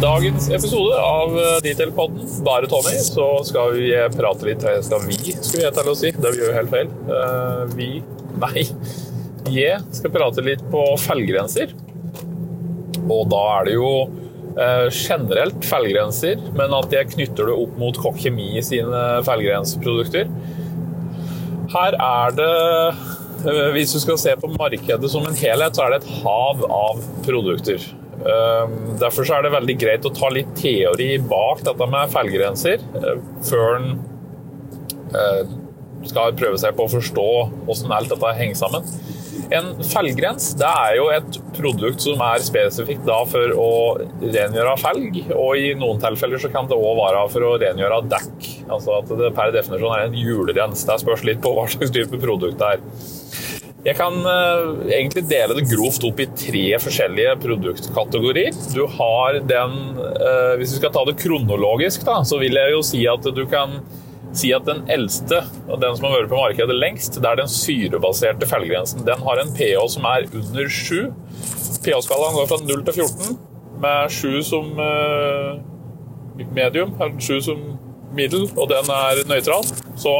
dagens episode av Detailpodden, bare Tommy, så skal vi prate litt Skal vi, skulle jeg til å si. Det gjør jo helt feil. Eh, Vi Nei. Jeg skal prate litt på feilgrenser. Og da er det jo eh, generelt feilgrenser, men at jeg knytter det opp mot Kokk Kjemi sine feilgrenseprodukter. Her er det eh, Hvis du skal se på markedet som en helhet, så er det et hav av produkter. Eh, Derfor er det veldig greit å ta litt teori bak dette med feilgrenser eh, før en eh, skal prøve seg på å forstå hvordan alt dette henger sammen. En felgrens det er jo et produkt som er spesifikt da for å rengjøre felg, og i noen tilfeller så kan det òg være for å rengjøre dekk. Altså at det per definisjon er en hjulrens. Det spørs litt på hva slags type produkt det er. Jeg kan eh, egentlig dele det grovt opp i tre forskjellige produktkategorier. Du har den eh, Hvis vi skal ta det kronologisk, da, så vil jeg jo si at du kan si at den eldste, og den som har vært på markedet lengst, det er den syrebaserte feilgrensen. Den har en pH som er under 7. pH-skalaen går fra 0 til 14, med 7 som eh, medium, eller 7 som middel, og den er nøytral. Så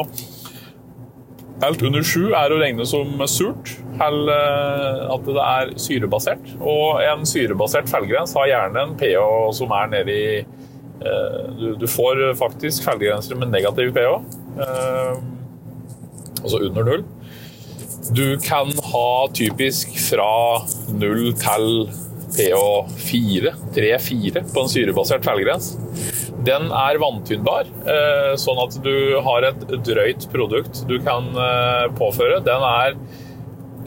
alt under 7 er å regne som surt, eller at det er syrebasert. Og en syrebasert feilgrens har gjerne en pH som er nede i eh, du, får faktisk feilgrenser med negativ pH, eh, altså under null. Du kan ha typisk fra null til pH 4, 3-4 på en syrebasert feilgrens. Den er vanntynnbar, eh, sånn at du har et drøyt produkt du kan eh, påføre. Den er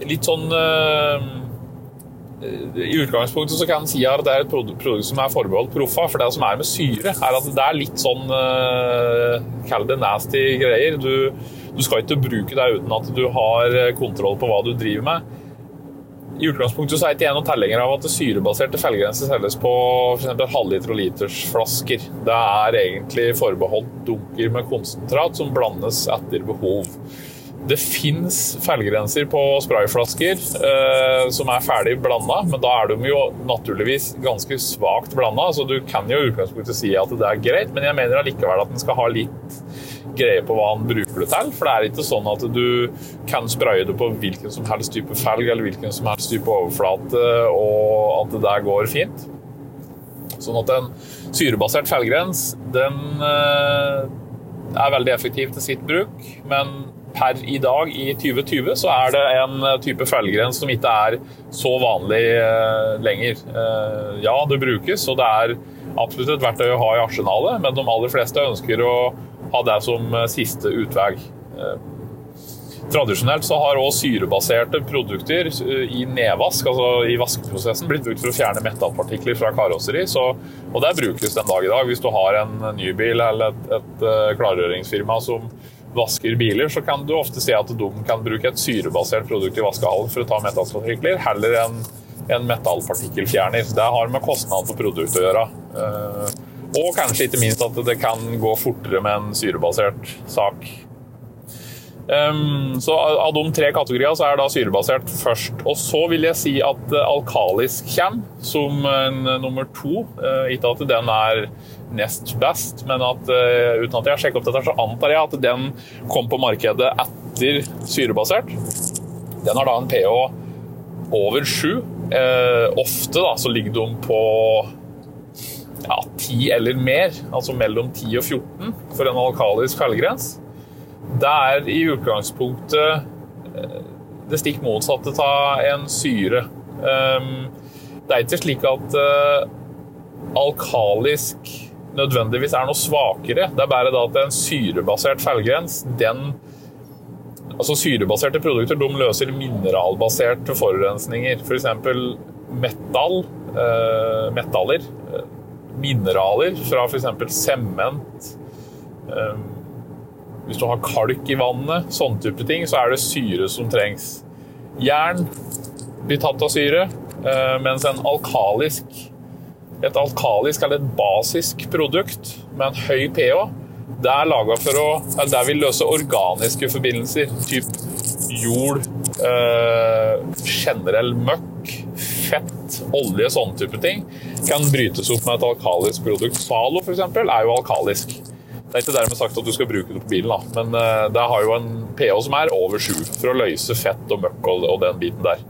litt sånn eh, I utgangspunktet så kan en si at det er et produkt som er forbeholdt proffa, for det som er med syre, er at det er litt sånn Kall det nasty greier. Du, du skal ikke bruke det uten at du har kontroll på hva du driver med. I utgangspunktet så er ikke jeg noen tilhenger av at syrebaserte feilgrenser selges på f.eks. halvliter og litersflasker. Det er egentlig forbeholdt dunker med konsentrat som blandes etter behov. Det fins feilgrenser på sprayflasker eh, som er ferdig blanda, men da er de jo naturligvis ganske svakt blanda, så du kan jo i utgangspunktet si at det er greit, men jeg mener allikevel at den skal ha litt greie på hva han bruker det til. For det er ikke sånn at du kan spraye det på hvilken som helst type felg eller hvilken som helst type overflate, og at det der går fint. Sånn at en syrebasert felgrens, den eh, er veldig effektiv til sitt bruk, men per i dag i 2020 så er det en type feilgrens som ikke er så vanlig eh, lenger. Eh, ja, det brukes, og det er absolutt et verktøy å ha i arsenalet, men de aller fleste ønsker å ha det som eh, siste utvei. Eh, Tradisjonelt så har også syrebaserte produkter eh, i nedvask, altså i vaskeprosessen, blitt brukt for å fjerne metallpartikler fra karosseri. Så, og det brukes den dag i dag. Hvis du har en ny bil eller et, et eh, klargjøringsfirma som vasker biler, så kan du ofte se at de kan bruke et syrebasert produkt i vaskehallen for å ta metallpartikler, heller enn en metallpartikkelfjerner. Det har med kostnad på produktet å gjøre. Eh, Og kanskje ikke minst at det kan gå fortere med en syrebasert sak. Så av de tre kategoriene så er da syrebasert først. Og så vil jeg si at eh, alkalisk kommer som nummer to. Eh, ikke at den er nest best, men at uh, uten at jeg har sjekket opp dette, så antar jeg at den kom på markedet etter syrebasert. Den har da en pH over 7. Uh, ofte da så ligger de på ja, 10 eller mer, altså mellom 10 og 14 for en alkalisk feilgrens. Det er i utgangspunktet eh, det stikk motsatte av en syre. Um, Det er ikke slik at uh, alkalisk nødvendigvis er noe svakere. Det er bare da at en syrebasert feilgrens, den Altså Syrebaserte produkter de løser mineralbaserte forurensninger. F.eks. metall, eh, metaller, eh, mineraler fra f.eks. sement. Eh, hvis du har kalk i vannet, sånne type ting, så er det syre som trengs. Jern blir tatt av syre, eh, mens en alkalisk, et alkalisk eller et basisk produkt med en høy pH, det er laga for å Der vil løse organiske forbindelser, typ jord, eh, generell møkk, fett, olje, sånne type ting, kan brytes opp med et alkalisk produkt. Zalo f.eks. er jo alkalisk. Det er ikke dermed sagt at du skal bruke det på bilen, da. men uh, det har jo en pH som er over 7 for å løse fett og møkk og, og den biten der.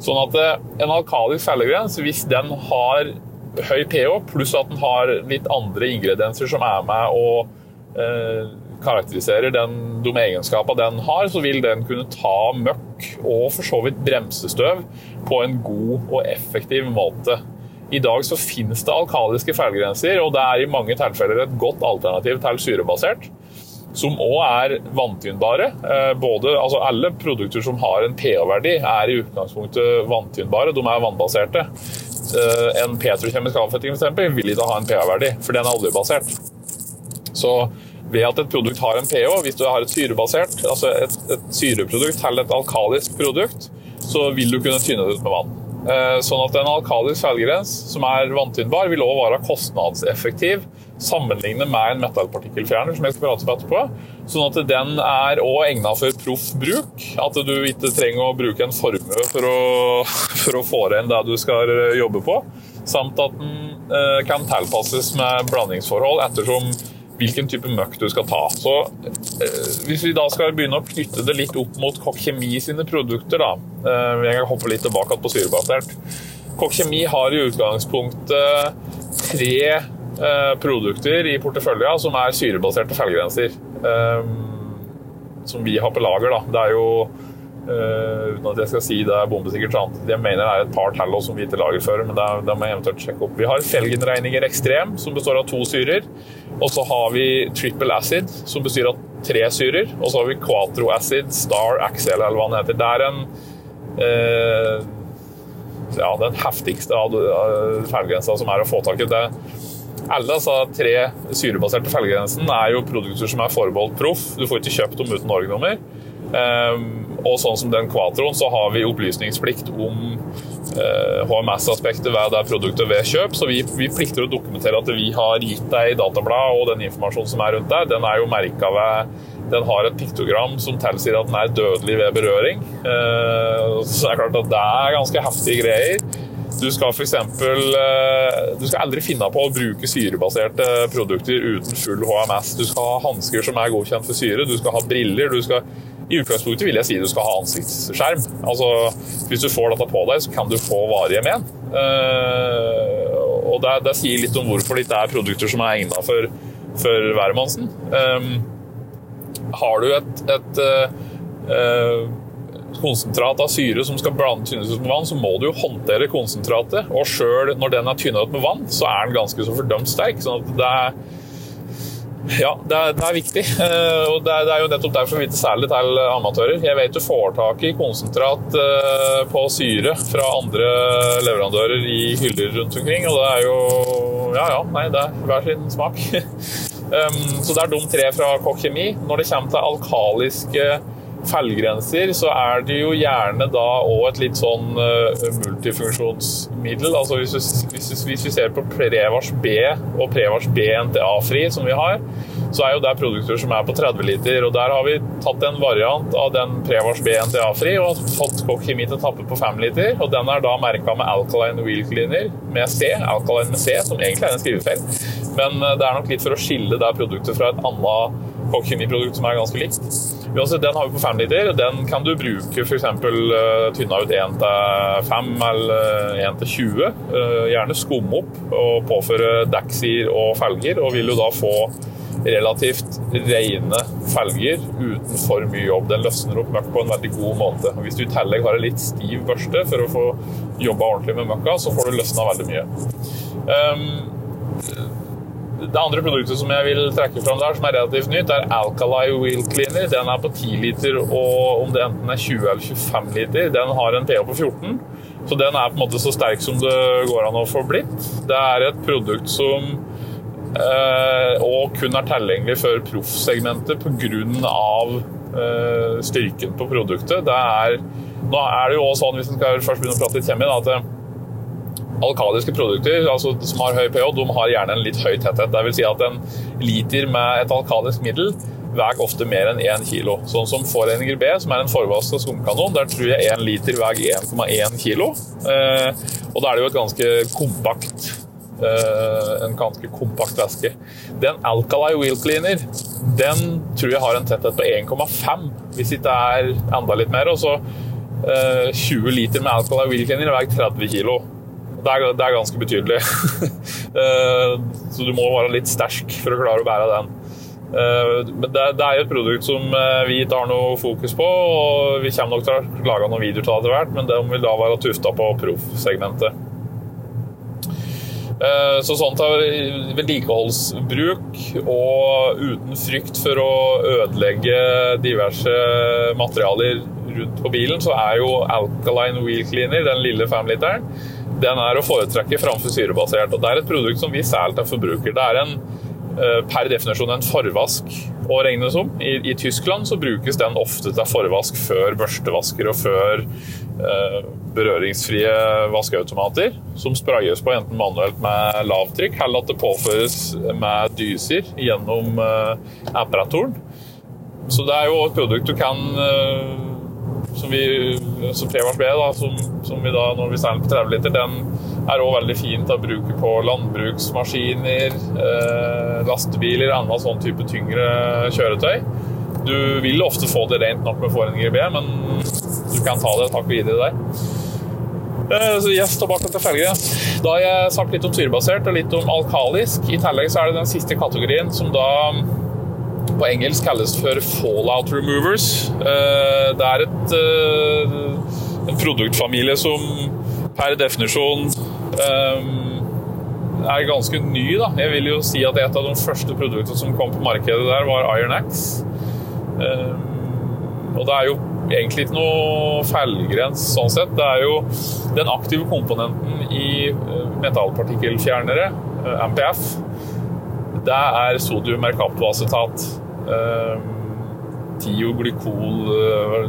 Sånn at uh, en alkalisk fellegrens, hvis den har høy pH, pluss at den har litt andre ingredienser som er med og eh, karakteriserer den, de egenskapene den har, så vil den kunne ta møkk og for så vidt bremsestøv på en god og effektiv måte. I dag så finnes det alkaliske feilgrenser, og det er i mange tilfeller et godt alternativ til syrebasert. Som òg er vanntynnbare. Eh, både, altså alle produkter som har en pH-verdi, er i utgangspunktet vanntynnbare. De er vannbaserte. Eh, en petrokjemisk avfetting f.eks. vil ikke ha en pH-verdi, for den er oljebasert. Så ved at et produkt har en pH, hvis du har et syrebasert, altså et, et syreprodukt eller et alkalisk produkt, så vil du kunne tynne det ut med vann. Eh, sånn at en alkalisk feilgrens som er vanntynnbar, vil også være kostnadseffektiv sammenlignet med en metallpartikkelfjerner, som jeg skal prate om etterpå. Sånn at den er også egnet for proff bruk. At du ikke trenger å bruke en formue for å, for å få inn det du skal jobbe på. Samt at den eh, kan tilpasses med blandingsforhold ettersom hvilken type møkk du skal ta. Så eh, Hvis vi da skal begynne å knytte det litt opp mot Kokk Kjemi sine produkter, da. Eh, jeg kan hoppe litt tilbake på syrebasert. Kokk Kjemi har i utgangspunktet tre produkter i portefølja som er syrebaserte feilgrenser. Eh, som vi har på lager. da. Det er jo Uh, uten at jeg skal si det er bombesikkert sant. Jeg mener det er et par tall som vi ikke lager før, men det, må jeg eventuelt sjekke opp. Vi har Felgenregninger Ekstrem, som består av to syrer. Og så har vi Triple Acid, som består av tre syrer. Og så har vi Quatro Acid, Star Axel, eller hva den heter. Det er en uh, ja, den heftigste av felgrensa som er å få tak i. Det. Alle disse tre syrebaserte felgegrensene er jo produkter som er forbeholdt proff. Du får ikke kjøpt dem uten Norge-nummer. Um, og sånn som den Quatroen, så har vi opplysningsplikt om eh, HMS-aspektet ved det produktet ved kjøp. Så vi, vi, plikter å dokumentere at vi har gitt deg datablad og den informasjonen som er rundt deg, Den er jo merka ved Den har et piktogram som tilsier at den er dødelig ved berøring. Eh, så det er klart at det er ganske heftige greier. Du skal f.eks. Eh, du skal aldri finne på å bruke syrebaserte produkter uten full HMS. Du skal ha hansker som er godkjent for syre, du skal ha briller. du skal i utgangspunktet vil jeg si du skal ha ansiktsskjerm. Altså, hvis du får dette på deg, så kan du få varige men. Uh, og det, det, sier litt om hvorfor det er produkter som er egnet for, for hvermannsen. Um, har du et, et uh, konsentrat av syre som skal blandes tynnes ut med vann, så må du jo håndtere konsentratet. Og sjøl når den er tynna ut med vann, så er den ganske så fordømt sterk. sånn at det er ja, det er, det er viktig. Eh, og det er, det er, jo nettopp derfor vi ikke særlig til amatører. Jeg vet du får tak i konsentrat eh, på syre fra andre leverandører i hyller rundt omkring, og det er jo Ja ja, nei, det er hver sin smak. så det er de tre fra Kokk Kjemi. Når det kommer til alkaliske feilgrenser, så er det jo gjerne da òg et litt sånn uh, multifunksjonsmiddel. Altså hvis, hvis, hvis, vi ser på Prevars B og Prevars B NTA-fri som vi har, så er jo det produkter som er på 30 liter. og Der har vi tatt en variant av den Prevars B NTA-fri og fått Kokk til å tappe på 5 liter. og Den er da merka med Alkaline Wheel Cleaner med C, Alkaline med C, som egentlig er en skrivefeil. Men uh, det er nok litt for å skille det produktet fra et annet Kokk Kemi-produkt som er ganske likt. Den har vi på 5 liter. Den kan du bruke f.eks. Uh, tynna ut 1 til 5 eller 1 til 20. Uh, gjerne skumme opp og påføre dekksir og felger, og vil du da få relativt rene felger uten for mye jobb. Den løsner opp møkk på en veldig god måte. Og hvis du i tillegg har en litt stiv børste for å få jobba ordentlig med møkka, så får du løsna veldig mye. Um, det andre produktet som jeg vil trekke fram der, som er relativt nytt, er Alkali Wheel Cleaner. Den er på 10 liter, og om det enten er 20 eller 25 liter, den har en pH på 14. Så den er på en måte så sterk som det går an å få blitt. Det er et produkt som eh, og kun er tilgjengelig for proffsegmentet pga. Eh, styrken på produktet. Det er, nå er det jo også sånn, hvis en skal først begynne å prate litt kjemi, at Alkaliske produkter altså, som har høy pH, de har gjerne en litt høy tetthet. Det vil si at en liter med et alkalisk middel veier ofte mer enn 1 kilo. Sånn som Forerninger B, som er en forvaska skumkanon, der tror jeg 1 liter veier 1,1 kilo. Eh, og da er det jo et ganske kompakt Eh, en ganske kompakt væske. Den Alkali Wheel Cleaner den tror jeg har en tetthet på 1,5, hvis ikke er enda litt mer. Og så 20 eh, liter med Alkali Wheel Cleaner veier 30 kilo. Det er, det er ganske betydelig. Eh, så du må være litt sterk for å klare å bære den. Men det, er jo et produkt som vi ikke har noe fokus på, og vi kommer nok til å lage noen videoer til det etter hvert, men de vil da være tufta på proffsegmentet. Eh, så sånt til vedlikeholdsbruk og uten frykt for å ødelegge diverse materialer rundt på bilen, så er jo Alkaline Wheel Cleaner, den lille femliteren, den er å foretrekke framfor syrebasert. Og det er et produkt som vi selger til forbruker. Det er en, eh, per definisjon en forvask å regne som. I, I, Tyskland så brukes den ofte til forvask før børstevasker og før eh, berøringsfrie vaskeautomater som sprayes på enten manuelt med lavtrykk, eller at det påføres med dyser gjennom eh, apparaturen. Så det er jo et produkt du kan eh, som vi, som Prevars B, da, som, som, vi da, når vi selger på 30 liter, den er òg veldig fint å bruke på landbruksmaskiner, eh, lastebiler, annen sånn type tyngre kjøretøy. Du vil ofte få det rent nok med Foreninger B, men du kan ta det et videre der. Eh, så yes, tilbake til felgen. Da har jeg sagt litt om syrebasert og litt om alkalisk. I tillegg så er det den siste kategorien som da på engelsk kalles for fallout removers. Eh, det er et, eh, en produktfamilie som per definisjon er ganske ny. Da. Jeg vil jo si at et av de første produktene som kom på markedet der, var Iron Axe. Og det er jo egentlig ikke noe feilgrens sånn sett. Det er jo den aktive komponenten i eh, metallpartikkelfjernere, eh, MPF. Det er sodiummerkaptoacetat. Eh, tioglykol,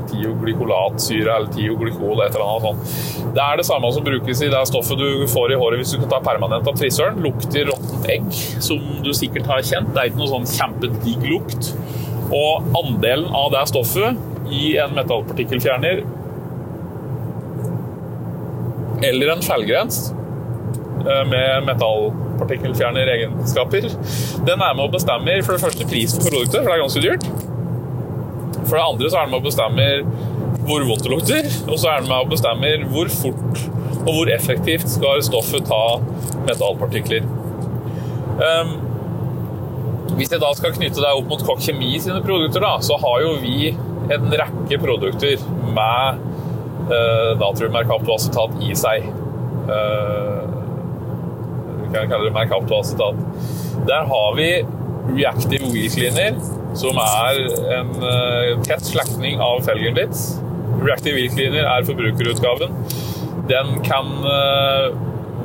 tioglykolatsyre eller tioglykol, et eller annet sånt. Det er det samme som brukes i det stoffet du får i håret hvis du kan ta permanent av frisøren. Lukter råttent egg, som du sikkert har kjent. Det er ikke noe sånn kjempedigg lukt. Og andelen av det stoffet i en metallpartikkelfjerner eller en feilgrens eh, med metallpartikkelfjerner-egenskaper, den er med å bestemme for det første pris for produktet, for det er ganske dyrt. For det andre så er den med å bestemme hvor vondt det lukter, og så er den med å bestemme hvor fort og hvor effektivt skal stoffet ta metallpartikler. Um, hvis jeg da skal knytte deg opp mot Kokk Kjemi sine produkter, da, så har jo vi en rekke produkter med uh, natriummerkaptoacetat i seg. Uh, kan kalle det merkaptoacetat. Der har vi Reactive Wheel Cleaner, som er en uh, tett slektning av Felgenblitz. Reactive Wheel Cleaner er forbrukerutgaven. Den kan uh,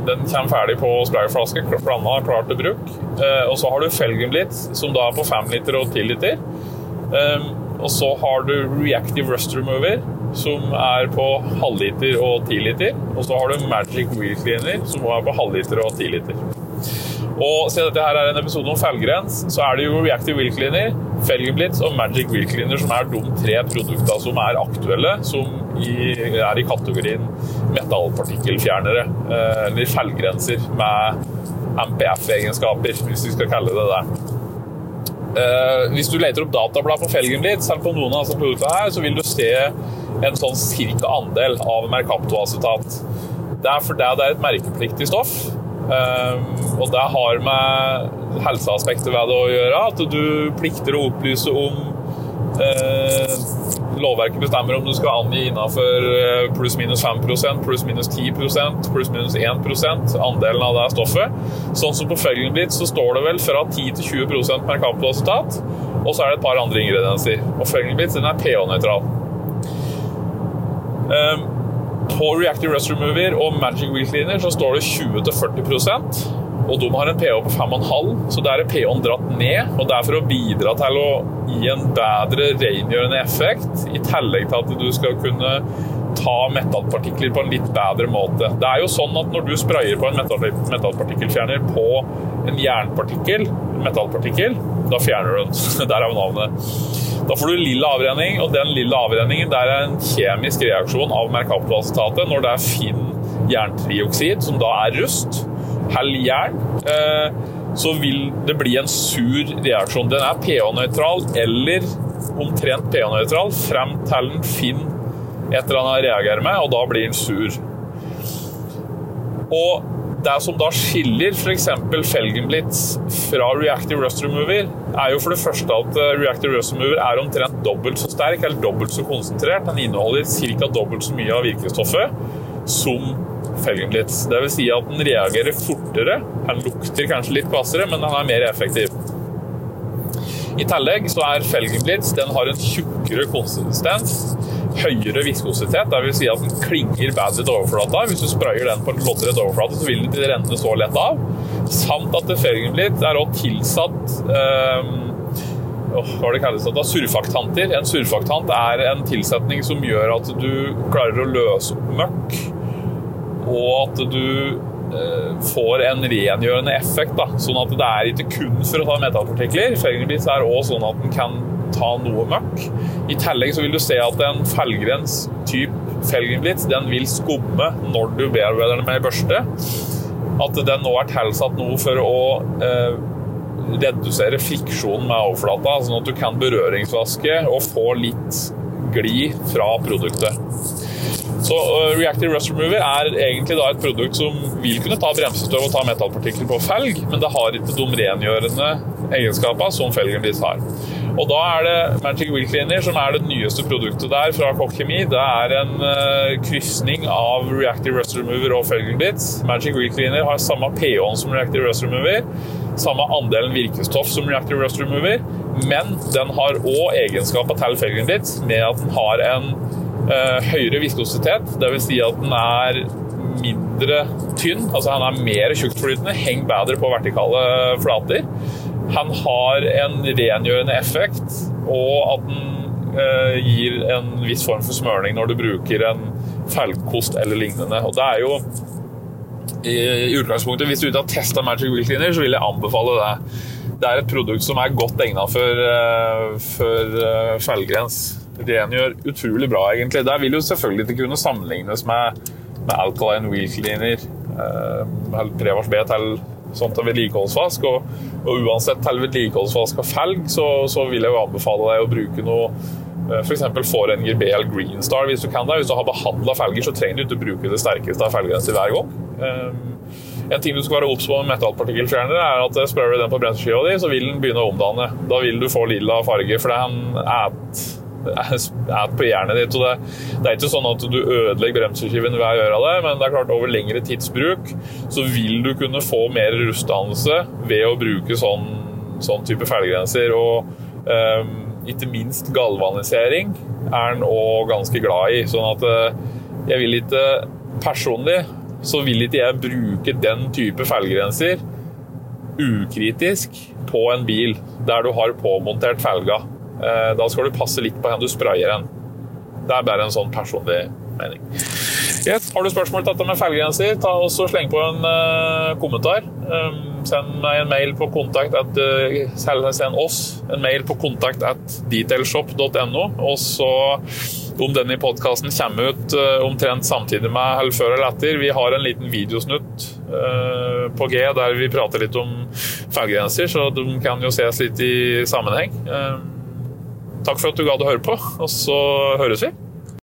den kommer ferdig på sprayflaske, blanda, klar til bruk. Eh, og så har du Felgenblitz, som da er på 5 liter og 10 liter. Og så har du Reactive Rust Remover, som er på halvliter og 10 liter. Og så har du Magic Wheel Cleaner, som er på halvliter og 10 liter. Og siden dette her er en episode om felgrens, så er det jo Reactive Wheel Cleaner, Felgenblitz og Magic Wheel Cleaner som er de tre produktene som er aktuelle, som i, er i kategorien metallpartikkelfjernere. Eh, eller felgrenser med MPF-egenskaper, hvis vi skal kalle det det. Uh, hvis du leter opp datablad på felgen litt, selv på noen av disse produktene her, så vil du se en sånn cirka andel av merkaptoacetat. Det er fordi det er et merkepliktig stoff. Uh, og det har med helseaspektet ved det å gjøre. At du plikter å opplyse om uh, Lovverket bestemmer om du skal angi innenfor eh, pluss-minus 5% pluss-minus 10% pluss-minus 1% andelen av det stoffet. Sånn som på Felgenblit så står det vel fra 10 til 20 per kapasitet, og så er det et par andre ingredienser. Og Felgenblit den er pH-nøytral. Um, på Reactive Rust Remover og Magic Wheel Cleaner så står det 20-40% og de har en pH på 5,5, så der er pH-en dratt ned. og Det er for å bidra til å gi en bedre rengjørende effekt, i tillegg til at du skal kunne ta metallpartikler på en litt bedre måte. Det er jo sånn at Når du sprayer på en metallpartikkelfjerner på en jernpartikkel, metallpartikkel. Da fjerner du den. Der er jo navnet. Da får du lilla avrenning, og den lilla avrenningen der er en kjemisk reaksjon av merkaptoacetatet når det er finn jerntrioksid, som da er rust, hell jern, eh, så vil det bli en sur reaksjon. Den er pH-nøytral eller omtrent pH-nøytral frem til den finner et eller annet reagerer med, og da blir den sur. Og det som da skiller f.eks. Felgenblitz fra Reactive Rust Remover, er jo for det første at eh, Reactive Rust Remover er omtrent dobbelt så sterk eller dobbelt så konsentrert. Den inneholder ca. dobbelt så mye av virkestoffet som Felgenblitz. Vil si at den reagerer fortere. Den lukter kanskje litt kvassere, men den er mer effektiv. I tillegg så er Felgenblitz den har en tjukkere konsistens høyere viskositet. Det vil si at den klinger bedre til overflata. Hvis du sprayer den på en loddrett overflate, så vil den ikke renne så lett av. Samt at Fergenblit er også tilsatt um, hva det kalles da? surfaktanter. En surfaktant er en tilsetning som gjør at du klarer å løse opp møkk, og at du eh, får en rengjørende effekt. Da. Sånn at det er ikke kun for å ta metallpartikler. Fergenblit er også sånn at den kan ta noe møkk. I tillegg så vil du se at en felgrens type felgenblitz den vil skumme når du bearbeider den med ei børste. At den nå er tilsatt noe for å eh, redusere friksjonen med overflata, sånn at du kan berøringsvaske og få litt glid fra produktet. Så uh, Reactive Rust Remover er egentlig da et produkt som vil kunne ta bremsestøv og ta metallpartikler på felg, men det har ikke de rengjørende egenskapene som felgen deres har. Og da er det Magic Wheel Cleaner som er det nyeste produktet der fra Kokk Kjemi. Det er en uh, krysning av Reactive Rust Remover og Felgenblitz. Magic Wheel Cleaner har samme pH-en som Reactive Rust Remover, samme andelen virkestoff som Reactive Rust Remover, men den har òg egenskaper til Felgenblitz med at den har en uh, høyere viskositet. Dvs. Si at den er mindre tynn, altså han er mer tjuktflytende, henger bedre på vertikale flater. Han har en rengjørende effekt, og at den eh, gir en viss form for smørning når du bruker en felgkost eller lignende. Og det er jo i utgangspunktet, Hvis du ikke har testa Magic Wheel Cleaner, så vil jeg anbefale det. Det er et produkt som er godt egnet for, uh, for uh, felgrens. Rengjør utrolig bra, egentlig. Der vil jo selvfølgelig ikke kunne sammenlignes med, med Alkaline Wheel Cleaner. eh, Prevars B sånn til vedlikeholdsvask. Og, og uansett til vedlikeholdsvask av felg, så, så, vil jeg jo anbefale deg å bruke noe eh, F.eks. Forenger BL Greenstar hvis du kan det. Hvis du har behandla felger, så trenger du ikke bruke det sterkeste av felgrenser hver gang. Um, en ting du skal være obs på med metallpartikkelfjernere, er at sprayer du den på brenselskiva di, så vil den begynne å omdanne. Da vil du få lilla farge, for den et er på jernet ditt. og det, det, er ikke sånn at du ødelegger bremseskiven ved å gjøre det, men det er klart over lengre tidsbruk så vil du kunne få mer rustdannelse ved å bruke sånn, sånn type feilgrenser. Og um, ikke minst galvanisering er en òg ganske glad i. Sånn at uh, jeg vil ikke Personlig så vil ikke jeg bruke den type feilgrenser ukritisk på en bil der du har påmontert felga. Eh, da skal du passe litt på hvem du sprayer den. Det er bare en sånn personlig mening. Yes. Har du spørsmål til dette med felgegrenser, sleng på en uh, kommentar. Um, send meg en mail på kontakt at, uh, send oss en mail på kontakt at detailshop.no. Og så, om denne podkasten kommer ut uh, omtrent samtidig med eller før eller etter Vi har en liten videosnutt på G der vi prater litt om felgegrenser, så de kan jo ses litt i sammenheng. Um, Takk for at du gadd å høre på, og så høres vi.